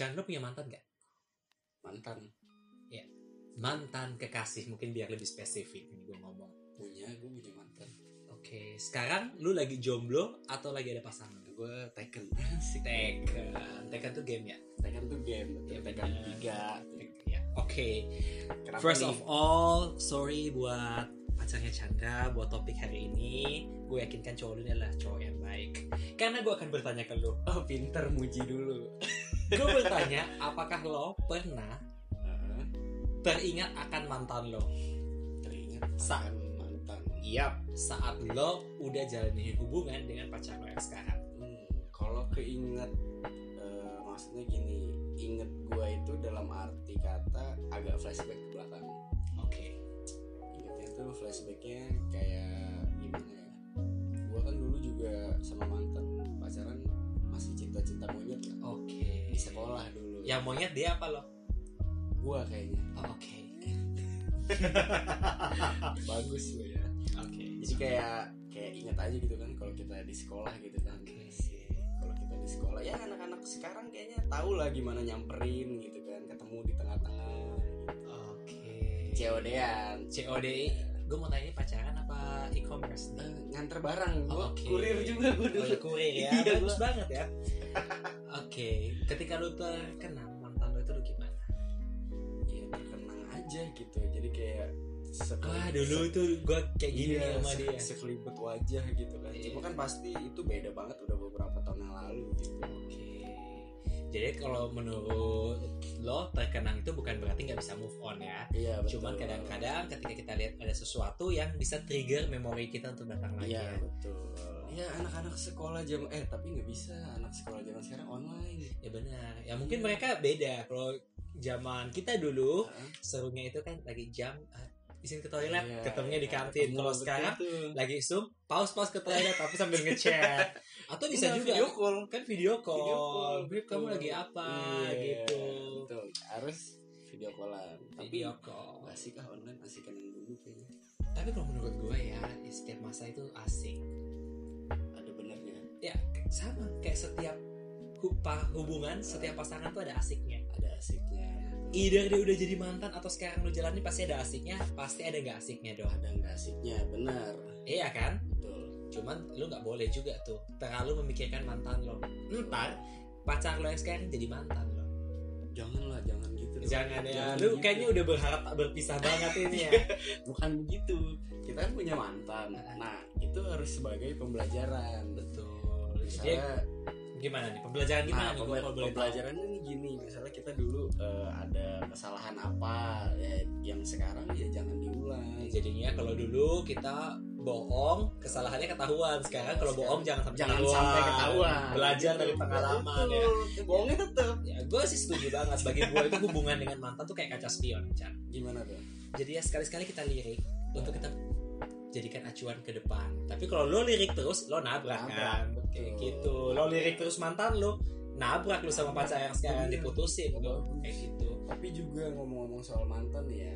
Chan lo punya mantan gak mantan. Mantan kekasih mungkin biar lebih spesifik ini gue ngomong. Punya gue punya mantan. Oke sekarang lu lagi jomblo atau lagi ada pasangan? Gue Tekken. Tekken. Tekken tuh game ya? Tekken tuh game Ya, Tekken bener. tiga. Ya oke. Kenapa First nih? of all, sorry buat pacarnya Chandra buat topik hari ini. Gue yakin kan cowok lu adalah cowok yang baik. Karena gue akan bertanya ke lu. oh pinter muji dulu Gue bertanya, apakah lo pernah teringat akan mantan lo? teringat Sa- akan mantan Yap, saat lo udah jalani hubungan dengan pacar lo yang sekarang. Hmm, kalau keinget eh, maksudnya gini inget gue itu dalam arti kata agak flashback ke belakang Oke. ingetnya tuh flashbacknya kayak gimana ya gue kan dulu juga sama mantan pacaran masih cinta-cinta monyet lah Oke. di sekolah dulu Yang monyet dia apa lo? gue kayaknya Oh, Oke. bagus gue ya Oke. jadi kayak kayak inget aja gitu kan kalau kita di sekolah gitu kan Oke. kalau kita di sekolah ya anak-anak sekarang kayaknya tahu lah gimana nyamperin gitu kan ketemu di tengah-tengah Oke. COD-an COD. Gue mau tanya ini pacaran e-commerce? Eh, nganter barang gue Oke. kurir juga gue Oh, dulu ya, kurir ya. Iya, Bagus gua. banget ya. Oke, ketika lu terkenal mantan lu itu lu gimana? ya terkenang aja gitu jadi kayak sekeli- Wah, dulu tuh gua kayak gini iya, sama se- dia. sekelibet wajah gitu kan Iya. cuma kan pasti itu beda banget udah beberapa tahun yang lalu gitu Oke. Jadi kalau menurut lo terkenang itu bukan berarti nggak bisa move on ya. iya betul Cuman kadang-kadang ketika kita lihat ada sesuatu yang bisa trigger memori kita untuk datang lagi iya ya. betul ya anak-anak sekolah jam eh tapi nggak bisa anak sekolah zaman sekarang online Ya benar. Ya mungkin mereka beda. Kalau zaman kita dulu Heeh. serunya itu kan lagi jam eh, izin ke toilet, Iya, ketemunya di iya, kantin. ketemu Kalau sekarang tuh. lagi zoom pause pause ke toilet tapi sambil ngechat. Atau bisa Enggak, juga video call. kan video call, Video call, Beb, kamu lagi apa? Iya, gitu. betul. Harus video callan. Tapi video call. asik ah online asik kan yang dulu kayaknya. Tapi kalau menurut gue ya di setiap masa itu asik. Ada benernya ya sama. Kayak setiap hubungan setiap pasangan tuh ada asiknya. Ada asiknya either dia udah jadi mantan atau sekarang lu jalani pasti ada asiknya pasti ada nggak asiknya dong ada nggak asiknya benar iya kan betul cuman lu nggak boleh juga tuh terlalu memikirkan mantan lo ntar pacar lo yang sekarang jadi mantan lo janganlah jangan gitu dong. Jangan ya. Jangan Lu gitu. kayaknya udah berharap berpisah banget ini ya. bukan begitu kita kan punya mantan nah itu harus sebagai pembelajaran Betul. Jadi misalnya gimana nih? Pembelajaran gimana nah, nih? Gua pembe- kalau boleh tahu. pembelajarannya nih gini misalnya kita dulu eh, ada kesalahan apa ya, yang sekarang ya jangan diulang Jadinya kalau dulu kita bohong, kesalahannya ketahuan. Sekarang kalau Sekarang bohong jangan sampai jangan ketahuan. sampai ketahuan Belajar Gitu. dari pengalaman ya. Betul. bohongnya tetap Ya, gue sih setuju banget. Bagi gue itu hubungan dengan mantan tuh kayak kaca spion, Chan. gimana tuh Jadi ya sekali-sekali kita lirik untuk kita jadikan acuan ke depan. Tapi kalau lo lirik terus, lo nabrak, Nabrak, kan. betul. Kayak gitu. Lo lirik terus mantan lo, nabrak lu sama pacar yang sekarang Iya. diputusin lo. Kayak gitu. tapi juga ngomong-ngomong soal mantan ya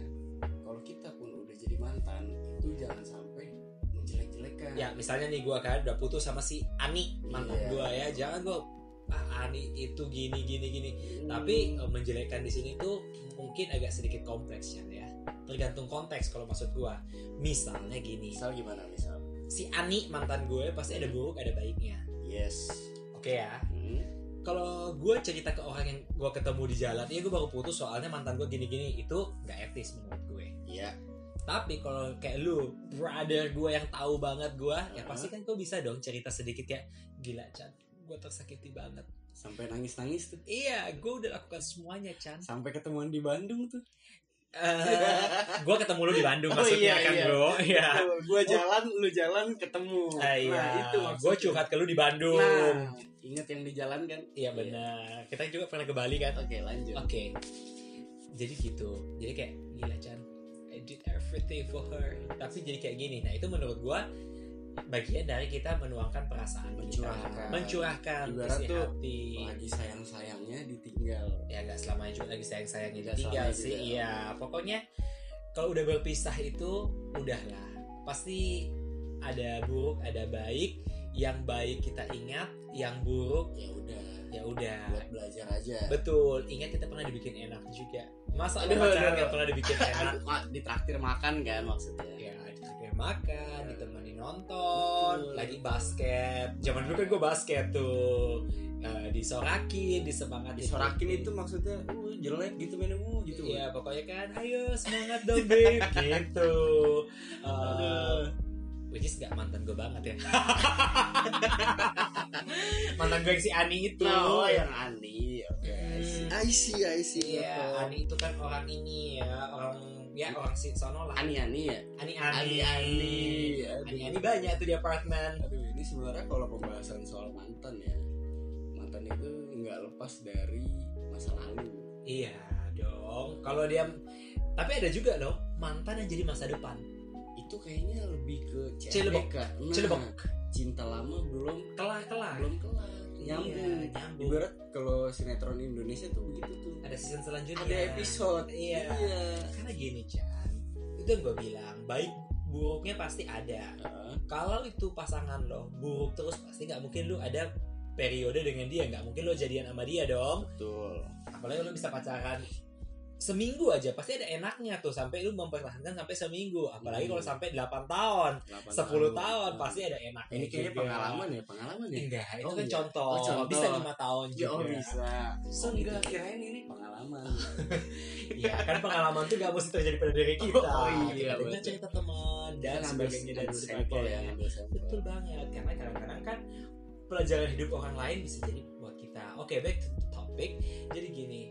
kalau kita pun udah jadi mantan itu jangan sampai menjelek-jelekan Ya misalnya nih gue kan udah putus sama si Ani mantan Iya. gue ya, jangan gue ah, Ani itu gini gini gini. Hmm. Tapi eh, menjelekkan di sini tuh mungkin agak sedikit kompleks ya. Tergantung konteks kalau maksud gue. Misalnya gini, misal gimana misal si Ani mantan gue pasti ada buruk ada baiknya. yes Oke ya. Hmm. Kalau gue cerita ke orang yang gue ketemu di jalan, iya gue baru putus soalnya mantan gue gini-gini itu nggak etis menurut gue. iya Tapi kalau kayak lu, brother gue yang tahu banget gue, ya Uh-huh. pasti kan gue bisa dong cerita sedikit kayak gila Chan, gue tersakiti banget. sampai nangis-nangis tuh Iya, gue udah lakukan semuanya Chan. sampai ketemuan di Bandung tuh gue ketemu lu di Bandung Oh, maksudnya iya, kan iya. bro. Iya. gue jalan lu jalan ketemu iya. nah itu gue curhat ke lu di Bandung. nah ingat yang di jalan kan Iya benar. Kita juga pernah ke Bali kan. oke lanjut Oke. Jadi gitu. Jadi kayak gila Chan. I did everything for her. Tapi jadi kayak gini. Nah, itu menurut gua bagian dari kita menuangkan perasaan kita. Mencurahkan. mencurahkan Ibarat isi tuh hati. lagi sayang-sayangnya ditinggal Ya nggak selamanya juga lagi sayang-sayangnya Nggak ditinggal sih. Iya, pokoknya kalau udah berpisah itu udahlah. Pasti ada buruk, ada baik. Yang baik kita ingat, yang buruk ya udah ya udah buat belajar aja betul ingat kita pernah dibikin enak juga masa ada pacaran yang pernah dibikin enak? Ditraktir makan kan maksudnya? Ya ditraktir makan ditemani nonton Betul. lagi basket. Zaman dulu kan gue basket tuh. Eh, disorakin disemangatin disorakin itu maksudnya uh jelek gitu mainnya uh gitu. Iya pokoknya kan ayo semangat dong babe gitu. Aduh. which is gak mantan gue banget ya. Mantan gue yang si Ani itu. Oh yang Ani oke. Hmm. I see I see Iya, Ani itu kan orang ini ya, orang ya orang si sono lah. Ani Ani ya Ani Ani. Ani Ani. Ani Ani banyak tuh di apartemen. Aduh ini sebenarnya kalau pembahasan soal mantan ya mantan itu nggak lepas dari masa lalu Iya dong. Kalau dia tapi ada juga loh mantan yang jadi masa depan. itu kayaknya lebih ke Cilebok. CLBK. Nah, Cilebok. cinta lama belum Kelar kelar. belum kelar nyambung Iya, nyambung. ibarat kalau sinetron Indonesia tuh begitu tuh Ada season selanjutnya. ada episode Iya. Karena gini Chan, itu yang gue bilang baik buruknya pasti ada. Heeh. Kalau itu pasangan lo buruk terus pasti nggak mungkin lu ada periode dengan dia nggak mungkin lo jadian sama dia dong. betul apalagi lu bisa pacaran seminggu aja pasti ada enaknya tuh sampai lu mempertahankan sampai seminggu apalagi Hmm. kalau sampai 8 tahun 10 tahun pasti ada enaknya ini kayaknya juga. pengalaman ya pengalaman ya enggak itu Oh, kan iya. contoh. Oh, contoh. bisa lima tahun Ya, juga oh bisa So, oh, enggak gitu. kirain ini pengalaman ya kan pengalaman tuh gak mesti terjadi pada diri kita Oh, iya, kita cerita teman dan sebagainya dan ya sebagainya sampel betul banget karena kadang-kadang kan pelajaran hidup orang lain bisa jadi buat kita oke back to the topic jadi gini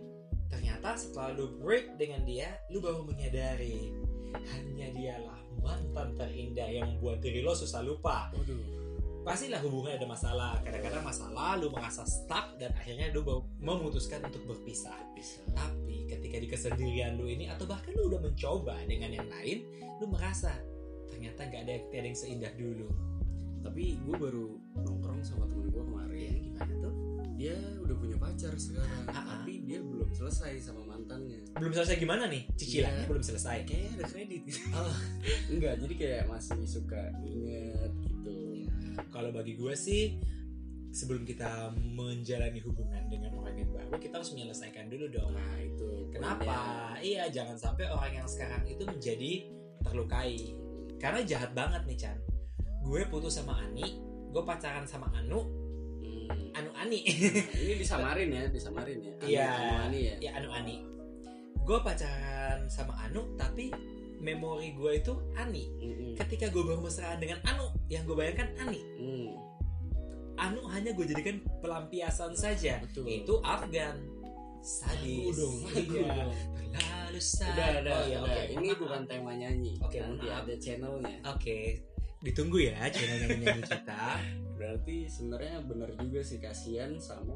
ternyata setelah lu break dengan dia lu baru menyadari hanya dialah mantan terindah yang membuat diri lo susah lupa. Waduh. pastilah hubungan ada masalah. Kadang-kadang masalah lu merasa stuck dan akhirnya lu memutuskan untuk berpisah. Bisa tapi ketika di kesendirian lu ini atau bahkan lu udah mencoba dengan yang lain lu merasa ternyata nggak ada ada yang seindah dulu. Tapi gue baru nongkrong sama temen gue ya kemarin gimana tuh dia udah punya pacar sekarang Ah, ah. tapi dia belum selesai sama mantannya. Belum selesai gimana nih? Cicilannya Iya. belum selesai. Kayaknya ada kredit. Oh. enggak jadi kayak masih suka inget gitu. Kalau bagi gue sih sebelum kita menjalani hubungan dengan orang yang baru kita harus menyelesaikan dulu dong. Nah itu kenapa? iya jangan sampai orang yang sekarang itu menjadi terlukai. Karena jahat banget nih Chan. Gue putus sama Ani gue pacaran sama. Anu Ani Nah, ini disamarin ya disamarin ya Anu- Iya. Anu Ani ya ya Anu Ani gue pacaran sama Anu tapi memori gue itu Ani Mm-mm. ketika gue baru mesraan dengan Anu yang gue bayangkan Ani Hmm. Anu hanya gue jadikan pelampiasan saja betul yaitu Afgan sadis dong, Iya. terlalu sadis udah udah, oh, ya, udah. oke. ini bukan tema nyanyi Oke, nanti maaf. ada channelnya oke ditunggu ya channel nyanyi kita berarti sebenarnya bener juga sih kasihan sama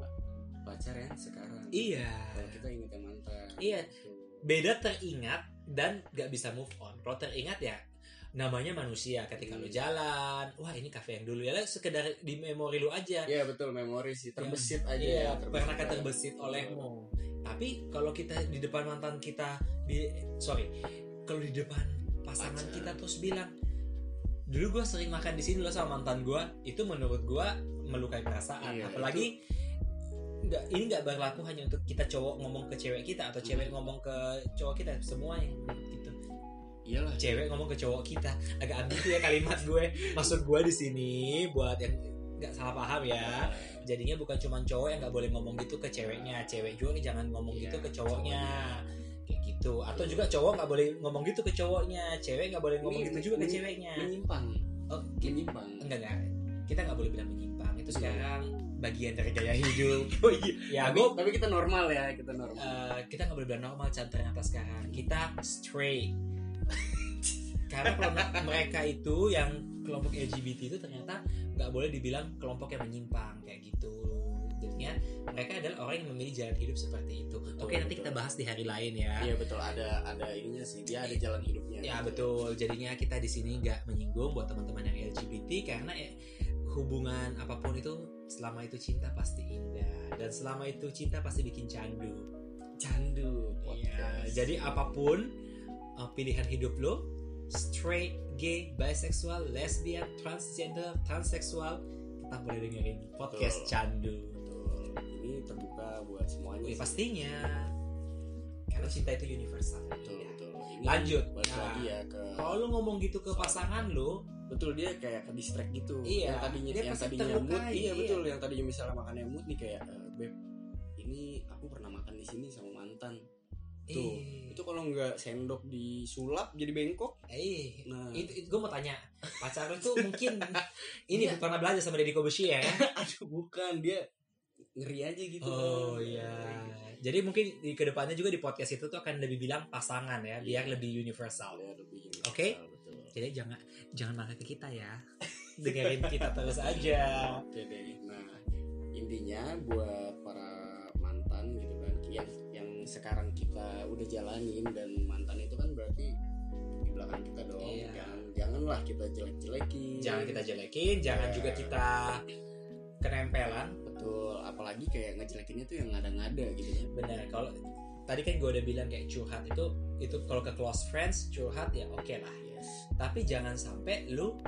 pacar yang sekarang iya kalau kita inget yang mantan Iya. Gitu. beda teringat dan gak bisa move on kalau teringat ya namanya manusia ketika lu Hmm. jalan wah ini kafe yang dulu ya lah, sekedar di memori lu aja Iya betul memori sih terbesit aja Iya, ya terbesit pernah kan aja. terbesit olehmu. Tapi kalau kita di depan mantan kita di sorry, kalau di depan pasangan Pacar. kita terus bilang, dulu gue sering makan di sini loh sama mantan gue, itu menurut gue melukai perasaan. Iya, Apalagi nggak ini nggak berlaku hanya untuk kita cowok ngomong ke cewek kita atau cewek Hmm. ngomong ke cowok kita semuanya gitu. iyalah Cewek ngomong ke cowok kita agak ambigu ya kalimat gue. Maksud gue di sini buat yang nggak salah paham ya jadinya bukan cuma cowok yang nggak boleh ngomong gitu ke ceweknya cewek juga jangan ngomong Iya, gitu ke cowoknya kayak gitu. Atau juga cowok nggak boleh ngomong gitu ke cowoknya. Cewek nggak boleh ngomong Ini gitu juga ke ceweknya. menyimpang. Oh menyimpang enggak enggak. Kita nggak boleh bilang menyimpang. Itu Iya. sekarang bagian dari gaya hidup. Oh iya. Ya tapi, gue tapi kita normal ya kita normal. kita nggak boleh bilang normal ternyata sekarang. Kita straight. Karena kelompok mereka itu yang kelompok LGBT itu ternyata nggak boleh dibilang kelompok yang menyimpang kayak gitu jadinya mereka adalah orang yang memilih jalan hidup seperti itu. Oke nanti betul. kita bahas di hari lain ya. Iya betul. Ada ada ininya sih. Dia ada jalan hidupnya. Ya betul. Jadinya kita di sini nggak menyinggung buat teman-teman yang LGBT karena ya, hubungan apa pun itu selama itu cinta pasti indah. Dan selama itu cinta pasti bikin candu. Candu Iya, jadi apa pun uh, pilihan hidup lo, straight, gay, bisexual, lesbian, transgender, transseksual, tetap boleh dengerin podcast Betul. Candu. Ini terbuka buat semuanya Ya, pastinya. Karena cinta itu universal. Betul Iya. betul. Ini Lanjut. balik Nah. lagi ya ke kalau lu ngomong gitu ke pasangan lu betul dia kayak ke distract gitu. Iya, yang tadinya dia yang tadinya mood. terlukai, iya iya. betul. Yang tadinya misalnya makannya mood nih kayak "Eh, beb ini aku pernah makan di sini sama mantan. Tuh, eh, itu kalau nggak sendok disulap jadi bengkok. Eh nah. itu, itu gue mau tanya. Pacar lu tuh mungkin ini Iya. pernah belajar sama Deddy Kobushi ya? Aduh bukan. Dia ngeri aja gitu Oh iya. Jadi mungkin di ke depannya juga di podcast itu tuh akan lebih bilang pasangan ya, biar Iya. lebih universal. Lebih universal, Oke. betul Jadi jangan jangan marah ke kita ya. Dengerin kita terus aja. Oke deh. Nah, intinya buat para mantan gitu kan yang yang sekarang kita udah jalanin dan mantan itu kan berarti di belakang kita dong. Iya. Jangan janganlah kita jelek-jelekin. Jangan kita jelekin, jangan Iya. juga kita kenempelan. Betul, apalagi kayak ngejelekinnya tuh yang ngada-ngada gitu kan. Bener. Kalau tadi kan gue udah bilang kayak curhat itu itu kalau ke close friends curhat ya oke lah. Yes. Tapi jangan sampai lu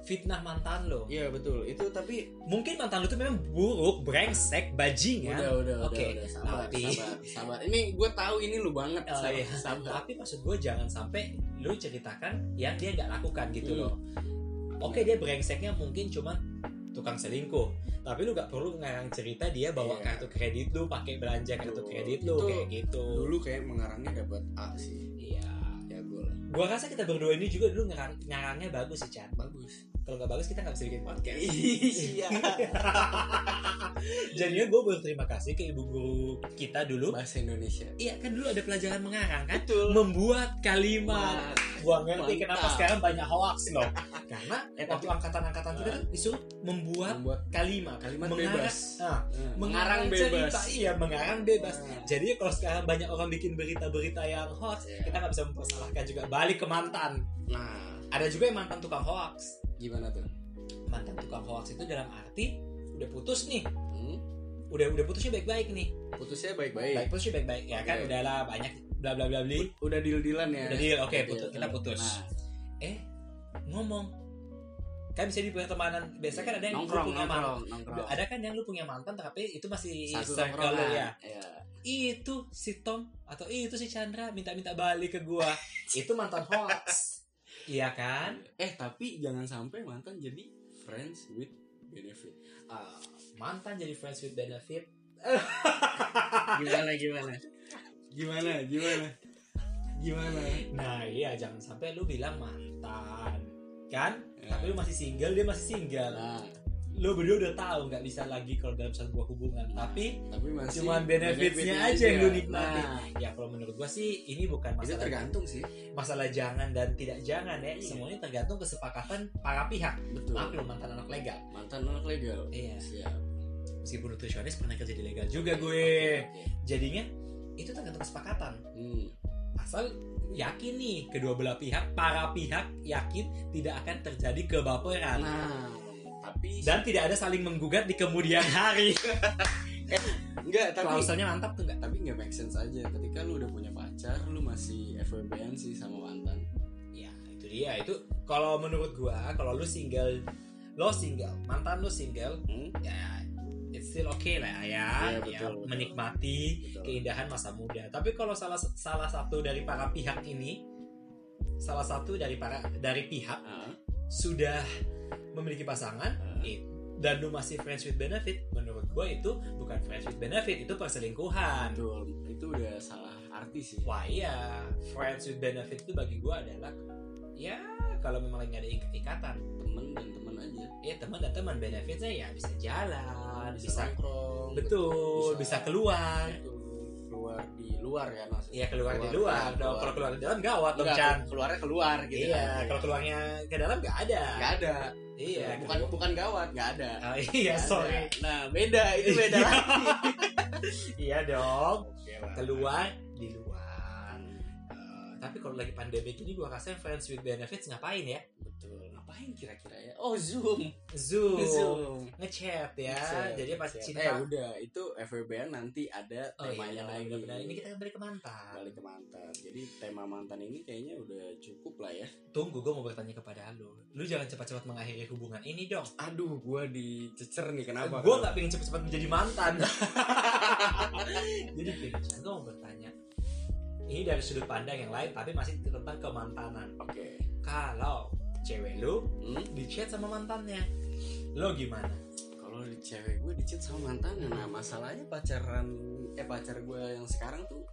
fitnah mantan lo. Iya betul. Itu tapi Mungkin mantan lu tuh memang buruk, brengsek, bajingan. udah udah Oke, udah udah sabar, tapi- sabar sabar. Ini gue tahu ini lu banget. Oh, sabar, iya. sabar. Tapi maksud gue jangan sampai lu ceritakan yang dia nggak lakukan gitu Hmm. loh. Oke dia brengseknya mungkin cuman tukang selingkuh, tapi lu nggak perlu ngarang cerita dia bawa Iya. kartu kredit lu, pakai belanja kartu Betul. kredit lu Itu kayak gitu. Dulu kayak mengarangnya dapat A sih. Iya. Jago lah. Gua rasa kita berdua ini juga dulu ngarang ngarangnya bagus sih Chan. Bagus. Kalau nggak bagus kita nggak bisa bikin podcast. Iya. Jadinya gue berterima kasih ke ibu guru kita dulu. Bahasa Indonesia. Iya kan dulu ada pelajaran mengarang kan. Betul. Membuat kalimat. Gua ngerti Mantap. kenapa sekarang banyak hoax loh. Karena Eh, waktu angkatan-angkatan kita kan disuruh membuat membuat kalimat, Kalimat Mengarang- bebas. Nah, Nah, mengarang bebas. cerita, iya mengarang bebas. Nah, Jadi kalau sekarang banyak orang bikin berita-berita yang hoax, Iya. kita nggak bisa mempersalahkan juga. Balik ke mantan. Nah, Ada juga yang mantan tukang hoax. Gimana tuh? Mantan tukang hoax itu dalam arti udah putus nih, Hmm? udah udah putusnya baik-baik nih, Putusnya baik-baik. baik putusnya baik-baik ya kan Oke. udahlah banyak bla bla bla bli. Udah deal-dealan ya. Udah deal, oke, Udah putus- deal. kita putus. Nah, Eh ngomong kan bisa di pertemanan biasa kan ada yang lu nongkrong, punya mantan nongkrong, nongkrong. ada kan yang lu punya mantan tapi itu masih Satu circle lu ya Iya. itu si Tom atau itu si Chandra minta-minta balik ke gua itu mantan hoax iya kan Eh, tapi jangan sampai mantan jadi friends with benefit. Ah, mantan jadi friends with benefit Gimana gimana? Gimana? Gimana? Gimana? nah iya jangan sampai lu bilang mantan kan Ya. tapi lu masih single dia masih single Nah, lu berdua udah tahu nggak bisa lagi kalau dalam sebuah hubungan. Tapi tapi masih cuman benefitsnya aja yang lu nikmati. Nah, ya kalau menurut gua sih ini bukan itu masalah tergantung sih. masalah jangan dan tidak jangan ya. Iya. semuanya tergantung kesepakatan para pihak. Betul. maaf lu mantan anak legal. Mantan anak legal. iya. Siap. meskipun nutrisionis pernah kerja di legal juga gue. jadinya itu tergantung kesepakatan. Hmm. asal yakin nih kedua belah pihak para pihak yakin tidak akan terjadi kebaperan. Nah, tapi dan tidak ada saling menggugat di kemudian hari enggak, tapi klausulnya mantap tuh nggak tapi nggak make sense aja ketika lu udah punya pacar lu masih FWB-an sih sama mantan ya itu dia itu kalau menurut gua kalau lu single lo single mantan lu single hmm? ya it's still okay lah ya, Iya, ya betul, betul. menikmati Betul. keindahan masa muda. Tapi kalau salah salah satu dari para pihak ini, salah satu dari para dari pihak Ah, sudah memiliki pasangan ah. it- dan lu masih friends with benefit, menurut gue itu bukan friends with benefit, itu perselingkuhan. betul itu udah salah arti sih Wah iya, friends with benefit itu bagi gue adalah ya kalau memang lagi ada ik- ikatan, temen dan teman aja ya teman dan teman benefitnya ya bisa jalan, bisa, bisa, nongkrong betul, bisa- bisa keluar. Betul. Keluar di luar ya maksudnya Iya keluar di luar dong. Kalau keluar di dalam gawat dong Chan. keluarnya keluar gitu Iya, kan. kalau keluarnya ke dalam nggak ada. nggak ada Iya, bukan bukan gawat nggak ada Oh, iya, ada. sorry. nah beda itu beda Iya. lagi Iya dong. Keluar di luar. Eh, tapi kalau lagi pandemi ini gua rasain friends with benefits ngapain ya? Ngapain kira-kira ya? Oh zoom. Zoom, zoom. Ngechat ya. Ngechat, jadi pas cinta. Eh udah. Itu FWB nanti ada oh iya temanya lagi. benar ini kita kembali ke mantan. Balik ke mantan. Jadi tema mantan ini kayaknya udah cukup lah ya. Tunggu gue mau bertanya kepada lu. Lu jangan cepat-cepat mengakhiri hubungan ini dong. Aduh gua dicecer nih. Kenapa? Gue nggak pengen cepet-cepet menjadi mantan. Jadi gue mau bertanya. Ini dari sudut pandang yang lain tapi masih tentang kemantanan. Oke. Kalau cewek lu hmm? di chat sama mantannya. Lo gimana? Kalau di cewek gue di chat sama mantan nah masalahnya pacaran eh pacar gue yang sekarang tuh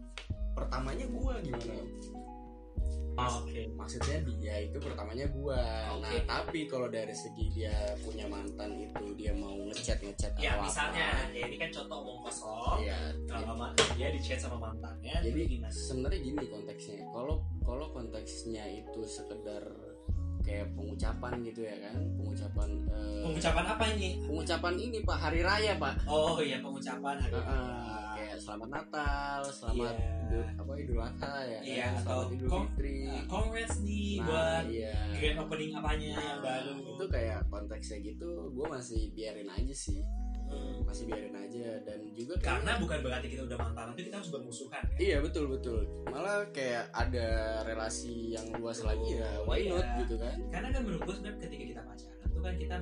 pertamanya gue gimana? Oke. maksudnya dia itu pertamanya gua. Nah Oke. tapi kalau dari segi dia punya mantan itu dia mau ngechat ngechat ya atau misalnya apa, ya ini kan contoh omong kosong. Iya, kalau dia di chat sama mantannya jadi sebenarnya gini konteksnya. Kalau kalau konteksnya itu sekedar kayak pengucapan gitu ya kan? Pengucapan eh, pengucapan apa ini? pengucapan ini pak hari raya pak. Oh iya pengucapan hari raya. kayak selamat Natal selamat Iya. idul apa idul adha ya kan? Iya, selamat atau idul kom- fitri. Uh, congrats nih nah buat iya. grand opening apanya yang Nah, baru itu kayak konteksnya gitu gue masih biarin aja sih Hmm. masih biarin aja dan juga kayak- karena bukan berarti kita udah mantan itu kita harus bermusuhan kan? iya betul betul malah kayak ada relasi yang luas lagi ya why Iya. not gitu kan karena kan menurut gue sebenarnya ketika kita pacaran tuh kan kita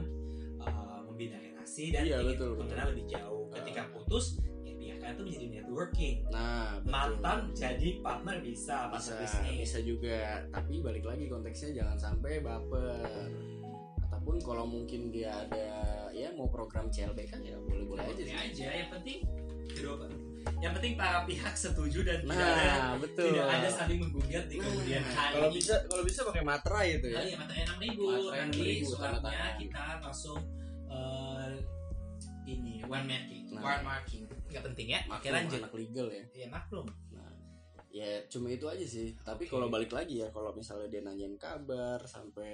uh, membina relasi dan Iya, betul, betul. lebih jauh ketika Uh. putus ya biarkan itu menjadi networking nah betul. mantan jadi partner bisa bisa bisnis bisa juga tapi balik lagi konteksnya jangan sampai baper ataupun kalau mungkin dia ada ya mau program CLBK ya boleh boleh aja sih aja yang penting kedua yang penting para pihak setuju dan tidak ada nah betul tidak ada saling menggugat di kemudian Nah, hari kalau bisa kalau bisa pakai materai itu ya Oh iya, materai enam ribu. Nanti 6.000, tanda suratnya tangan. kita langsung eh, ini one marking, Nah. one marking. Nggak penting ya. Oke maklum lanjut. anak legal ya Ya maklum. Nah, ya cuma itu aja sih. Tapi Oke. kalau balik lagi ya, kalau misalnya dia nanyain kabar sampai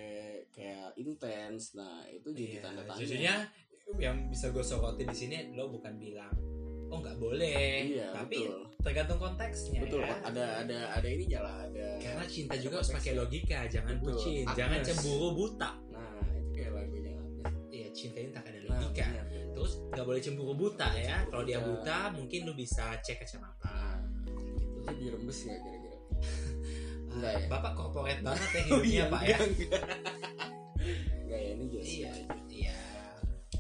kayak intens, nah itu jadi Iya, tanda tanya. Jadinya yang bisa gue sorotin di sini lo bukan bilang oh nggak boleh, iya, tapi betul. tergantung konteksnya. Betul, ya. ada ada ada ini lah, ada. Karena cinta ada juga harus pakai logika, jangan Betul. bucin, Agnes. jangan cemburu buta. Nah, itu kayak lagunya. Iya, cinta ini tak ada Nah, logika. benar. Terus nggak boleh cemburu buta ya. Kalau dia Buta. buta, mungkin lo bisa cek kacamata. Itu dirembes nggak kira-kira? Enggak ya? Bapak korporat banget ya Oh hidupnya iya, Pak ya. enggak, ya, ini just Iya, aja. iya.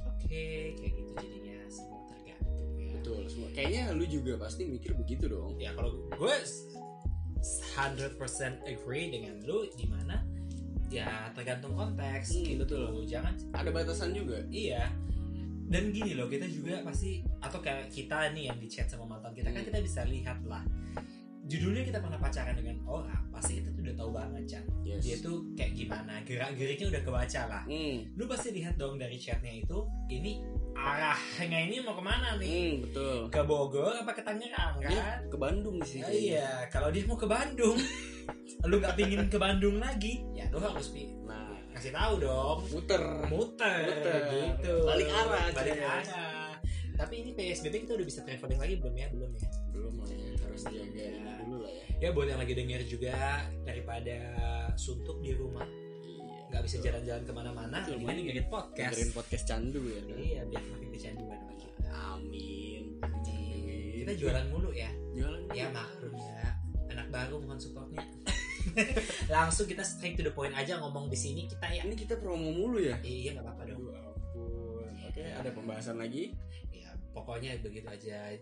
Oke, kayak gitu jadinya semua tergantung ya. Betul, semua. Kayaknya lu juga pasti mikir begitu dong. Ya kalau gue s- 100% agree dengan lu di mana ya tergantung konteks Hmm, gitu. betul. Jangan Ada batasan juga. iya. Dan gini loh, kita juga pasti atau kayak kita nih yang di chat sama mantan kita kan Hmm. kita bisa lihat lah. Judulnya kita pernah pacaran dengan orang, pasti kita tuh udah tahu banget Chan. Yes. Dia tuh kayak gimana, gerak-geriknya udah kebaca lah. Hmm, lu pasti lihat dong dari chatnya itu ini arahnya ini mau ke mana nih hmm, betul. ke Bogor apa ke Tangerang kan Dia ke Bandung sih. Ya, kayaknya. iya kalau dia mau ke Bandung lu nggak pingin ke Bandung lagi ya lu harus pi- Nah, kasih tahu dong muter. muter, Muter. gitu Balik arah, balik arah tapi ini PSBB kita udah bisa traveling lagi belum ya belum ya Belum lah ya, harus jaga ini dulu lah ya. ya buat yang lagi denger juga daripada suntuk di rumah Iya. nggak bisa jalan-jalan ke mana-mana Bang. dengerin podcast Dengerin podcast candu ya. kan? iya biar makin kecanduan sama kita Amin. kita jualan mulu ya Jualan. ya maklum ya anak baru mohon supportnya langsung kita straight to the point aja ngomong di sini kita ya Ini kita promo mulu ya. iya nggak apa-apa dong Aduh ampun. Oke, ada pembahasan lagi. Ya pokoknya begitu aja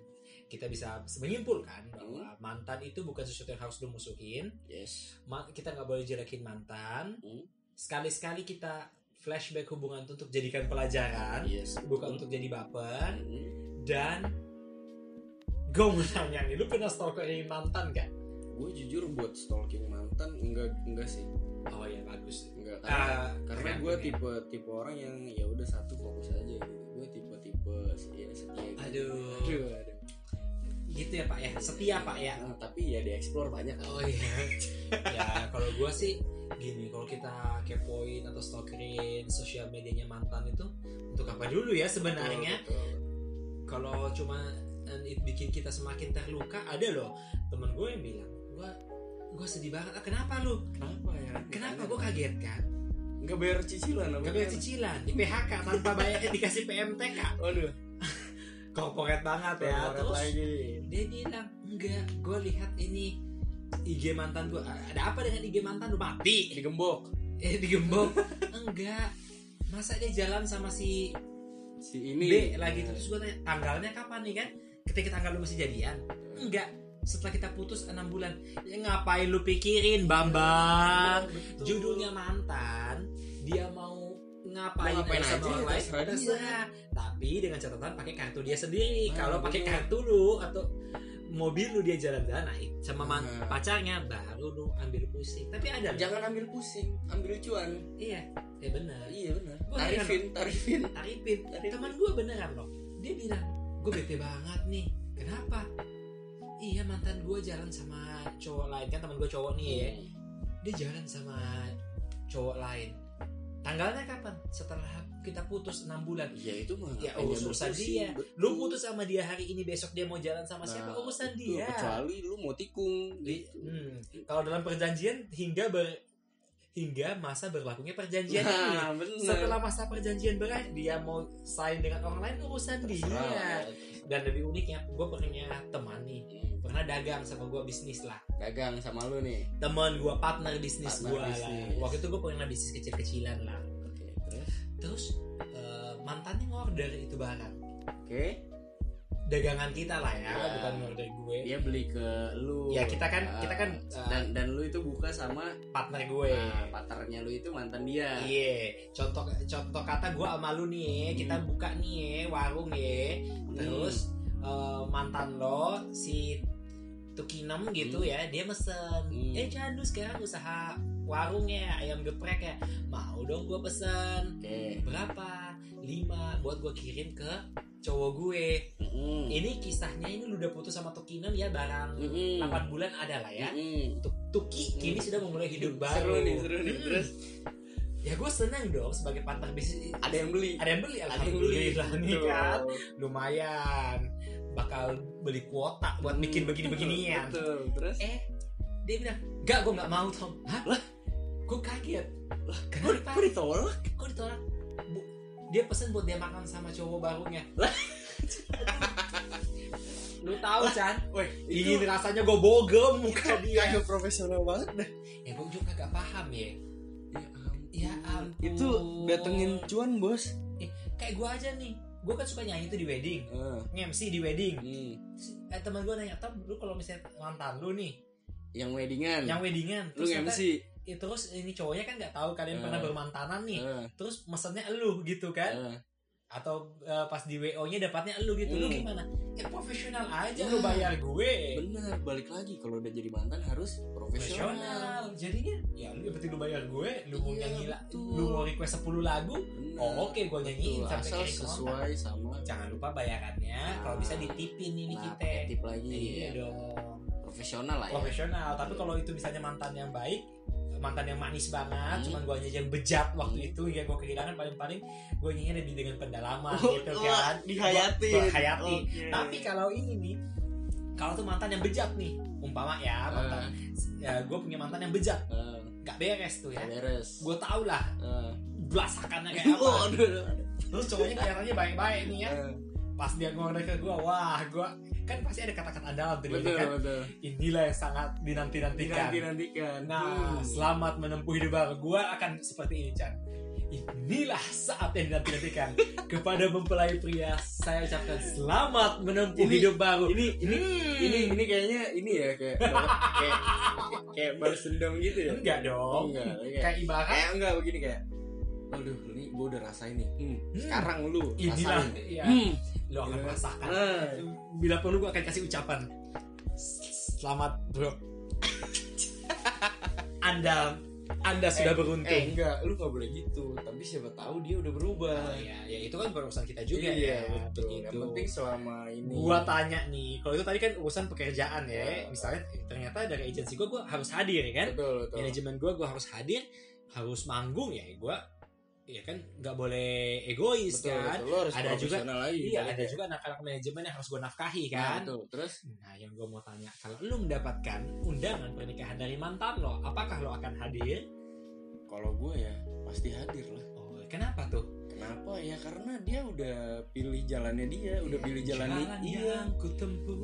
kita bisa menyimpulkan bahwa mantan itu bukan sesuatu yang harus dimusuhin Yes. Ma- kita nggak boleh jelekin mantan Hmm. sekali-sekali kita flashback hubungan itu untuk jadikan pelajaran Yes. bukan untuk jadi baper Hmm. dan gue mau nanya nih lu pernah stalkerin mantan gak? Gue jujur buat stalking mantan enggak enggak sih. Oh ya bagus Enggak karena Ah, karena gue ya. tipe tipe orang yang ya udah satu fokus aja gitu. Gue tipe tipe ya setia gitu. Aduh. aduh, aduh. gitu ya pak ya setia pak ya Nah, tapi ya dieksplor banyak kan. oh iya ya kalau gue sih gini kalau kita kepoin atau stalkerin sosial medianya mantan itu untuk apa dulu ya sebenarnya kalau cuma eh, bikin kita semakin terluka ada loh temen gue yang bilang gue sedih banget. Ah, kenapa lu? Kenapa ya? kenapa? Gue kaget kan? Nggak bayar cicilan apa nggak bayar cicilan. Di PHK tanpa bayar dikasih PMTK waduh. Korporat banget ya Korporat terus lagi. dia bilang enggak gue lihat ini IG mantan gue ada apa dengan IG mantan lu? Mati. Digembok. Eh digembok. Enggak. Masa dia jalan sama si si ini? B lagi? Terus gue tanya tanggalnya kapan nih kan? Ketika tanggal lu masih jadian. Enggak setelah kita putus enam bulan. Ya ngapain lu pikirin Bambang? Betul. judulnya mantan dia mau ngapain, Mau ngapain aja. sama orang lain terserah tapi dengan catatan pakai kartu dia sendiri. Nah, kalau pakai kartu lu atau mobil lu dia jalan-jalan nah, sama man- Nah. pacarnya baru lu ambil pusing. Tapi ada jangan ambil pusing ambil cuan iya ya benar. Iya benar. Tarifin tarifin. Tarifin. Tarifin. teman gue beneran loh. Dia bilang gue bete banget nih. Kenapa iya mantan gue jalan sama cowok lain. Kan teman gue cowok nih ya. Dia jalan sama cowok lain. Tanggalnya kapan? Setelah kita putus enam bulan. Ya itu mah Ya, urusan dia. Betul. lu putus sama dia hari ini besok dia mau jalan sama siapa? Nah, urusan betul. dia. Kecuali lu mau tikung Di- gitu. hmm, kalau dalam perjanjian hingga ber hingga masa berlakunya perjanjian ini. nah benar setelah masa perjanjian berakhir dia mau sign dengan orang lain urusan dia dan lebih uniknya gue pernah teman nih. Pernah dagang sama gue bisnis lah. Dagang sama lu nih? Teman gue partner bisnis gue lah. waktu itu gue pernah bisnis kecil-kecilan lah. Oke terus? Terus eh, mantannya ngorder itu barang. Oke dagangan kita lah ya. Ya. bukan ngorder gue. Dia beli ke lu. Ya, kita kan- Ah, kita kan, ah, dan dan lu itu buka sama partner gue. Nah, partnernya lu itu mantan dia. Iya, contoh contoh kata gue sama lu nih, kita Hmm. buka nih ya, warung ya, terus eh, mantan lo si Tukinem gitu Hmm. ya, dia mesen, Hmm. eh Chan lu sekarang usaha warung ya, ayam geprek ya, mau dong gue pesen, oke. Berapa? 5 buat gue kirim ke cowok gue. Mm-mm. Ini kisahnya ini lu udah putus sama Tukinem ya, barang Mm-mm. 8 bulan ada lah ya. Mm-mm. Tuk- Tuki kini Hmm. sudah memulai hidup baru. seru nih seru nih Hmm. terus Ya gue seneng dong sebagai partner bisnis ada yang beli ada yang beli ada yang beli alhamdulillah nih kan lumayan bakal beli kuota buat Hmm, bikin begini-beginian betul terus eh dia bilang enggak gue nggak mau Tom hah Lah? gue kaget Lah, kenapa kok ditolak kok ditolak dia pesen buat dia makan sama cowok barunya lu tahu Chan Woi, ini rasanya gue bogem muka dia kagak profesional banget dah. ya gue juga kagak paham ya Ya ampun. Ya ampun. Itu datengin cuan, Bos. kayak gue aja nih gue kan suka nyanyi tuh di wedding Eh, nge-MC di wedding hmm. Eh, teman gue nanya Tom lu kalau misalnya mantan lu nih Yang weddingan. yang weddingan lu kata- ya, terus ini cowoknya kan nggak tahu kalian Eh. pernah bermantanan nih Eh, terus mesennya elu gitu kan eh. atau eh, pas di wo nya dapatnya elu gitu lu Hmm. gimana ya profesional aja Nah. lu bayar gue Bener, balik lagi kalau udah jadi mantan harus profesional. profesional jadinya ya lu penting lu bayar gue lu mau Iya, nyanyi betul. lu mau request 10 lagu Bener. oh oke gue nyanyiin Betul, sampai asal kayak kontak. sesuai sama jangan lupa bayarannya kalau bisa ditipin ini nah, kita tip lagi iya ya. dong profesional lah ya profesional tapi kalau itu misalnya mantan yang baik mantan yang manis banget Hmm. cuman gue aja yang bejat waktu Hmm. itu yang gue kehilangan paling-paling gue nyanyi lebih dengan pendalaman Oh, gitu kan. Dihayati Gua- gua hayati. Oke. tapi kalau ini nih kalau tuh mantan yang bejat nih umpama ya mantan ya gue punya mantan yang bejat. Eh, nggak beres tuh ya. Eh, beres. Gue tau lah Eh. belasakannya kayak apa. Oh, aduh, aduh, terus cowoknya kelihatannya baik-baik nih ya. Eh, pas dia ngomong ke gue wah gue kan pasti ada kata-kata andalan tuh di betul kan betul inilah yang sangat dinanti-nantikan nanti nantikan Nah, selamat menempuh hidup baru. Gua akan seperti ini, Chan. Inilah saat yang dinanti-nantikan. Kepada mempelai pria, saya ucapkan selamat menempuh Ini- hidup baru. ini ini Hmm. ini ini kayaknya ini ya kayak kayak kayak balas dendam gitu ya enggak dong. enggak kayak Kayak ibarat kayak enggak begini kayak aduh ini gue udah rasain nih hmm, Hmm. sekarang lu inilah rasain ya, hmm. Lo akan Iya. merasakan. Nah, Bila perlu gua akan kasih ucapan. Selamat, Bro. Anda Anda sudah eh beruntung. enggak lu gak boleh gitu tapi siapa tahu dia udah berubah Oh, ya, ya itu kan urusan kita juga iya ya. betul begitu. yang penting selama ini gua tanya nih kalau itu tadi kan urusan pekerjaan ya Ya. misalnya ternyata dari agensi gua gua harus hadir ya kan betul betul manajemen gua gua harus hadir harus manggung ya gua ya kan nggak boleh egois betul, kan betul. Harus Ada juga- lagi iya balik ada ya. juga anak-anak manajemen yang harus gua nafkahi Nah, kan betul. terus nah yang gua mau tanya kalau lu mendapatkan undangan pernikahan dari mantan lo apakah lo akan hadir kalau gue ya pasti hadir lah oh kenapa tuh kenapa ya karena dia udah pilih jalannya dia udah pilih jalannya Jalan iya yang ku tempuh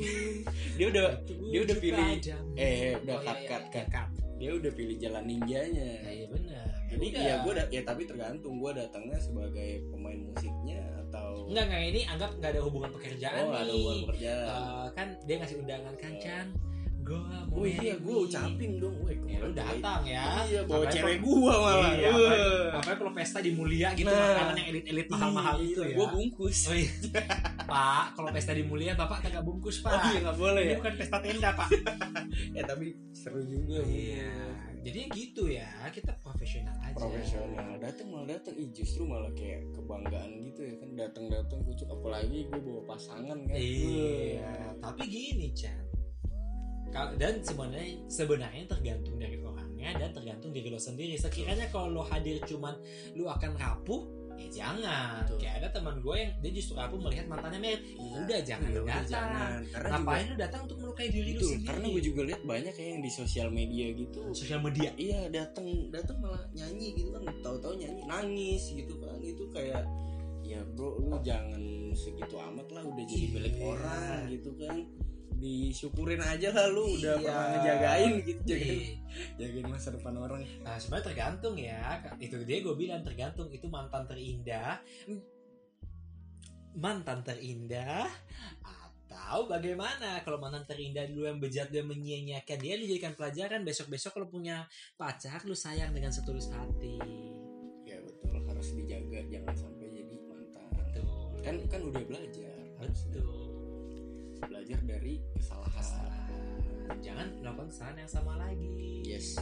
dia udah dia udah pilih padamu. eh udah Oh, cut iya, iya, cut cut. Dia udah pilih jalan ninjanya. Nah, iya benar. Jadi Udah. ya gue ya tapi tergantung gue datangnya sebagai pemain musiknya atau Enggak, enggak ini anggap nggak ada hubungan pekerjaan oh ada nih. hubungan pekerjaan. Eh, kan dia ngasih undangan kan Chan gue mau oh iya gue ucapin dong. Gue ya lu datang ya. Iya bawa Apalagi cewek gua malah. Iya, apalagi kalau pesta di mulia gitu Nah. makanan yang elit-elit mahal-mahal Iya, itu ya. gue bungkus. Oh, iya. pak kalau pesta di mulia bapak kagak bungkus pak. Oh iya nggak boleh ini ya? bukan pesta tenda pak. Ya tapi seru juga iya jadi gitu ya kita profesional aja. Profesional datang malah datang ih justru malah kayak kebanggaan gitu ya kan datang datang kucuk apalagi gue bawa pasangan kan. Iya, tapi gini Chan. Dan sebenarnya sebenarnya tergantung dari orangnya dan tergantung diri lo sendiri. Sekiranya kalau lo hadir cuman lu akan rapuh, ya jangan. Betul. Kayak ada teman gue yang dia justru rapuh melihat mantannya merit. Iya. Udah jangan Iya, udah datang. jangan. karena Ngapain lu datang untuk melukai diri juga, lu itu sendiri? karena gue juga lihat banyak kayak yang di sosial media gitu sosial media. iya datang datang malah nyanyi gitu kan tahu-tahu nyanyi nangis gitu kan itu kayak ya bro lu jangan segitu amat lah udah jadi Iya. milik orang gitu kan disyukurin aja lah lu udah Iya. pernah ngejagain gitu jagain Iya. jagain masa depan orang Nah, sebenarnya tergantung ya. Itu dia gue bilang tergantung itu mantan terindah. Mantan terindah atau bagaimana kalau mantan terindah dulu yang bejat dia menyia-nyiakan dia dijadikan pelajaran besok-besok kalau punya pacar lu sayang dengan setulus hati. ya betul harus dijaga jangan sampai jadi mantan Betul. kan kan udah belajar Betul. Belajar dari kesalahan Kesalahan. Jangan melakukan kesalahan yang sama lagi. yes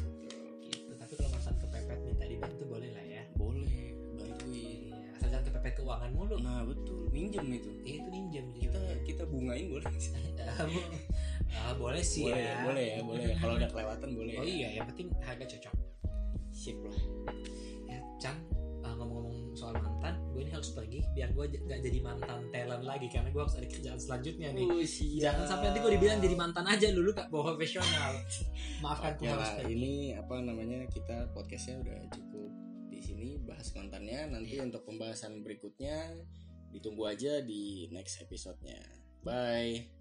Gitu. Tapi kalau mantan kepepet minta dibantu boleh lah ya. boleh bantuin Iya. Asal jangan kepepet keuangan mulu. nah betul minjem itu Eh, itu minjem kita kita bungain boleh? Ah, ah, boleh sih boleh ya. boleh ya boleh ya kalau udah kelewatan boleh Oh ya. iya, yang penting harga cocok. sip lah harus pergi biar gue gak jadi mantan talent lagi karena gue harus ada kerjaan selanjutnya nih. Oh. Jangan sampai nanti gue dibilang jadi mantan aja dulu gak profesional. Maafkan gue harus pergi. ini apa namanya kita podcastnya udah cukup di sini bahas mantannya. Nanti Iya. untuk pembahasan berikutnya ditunggu aja di next episode-nya. Bye.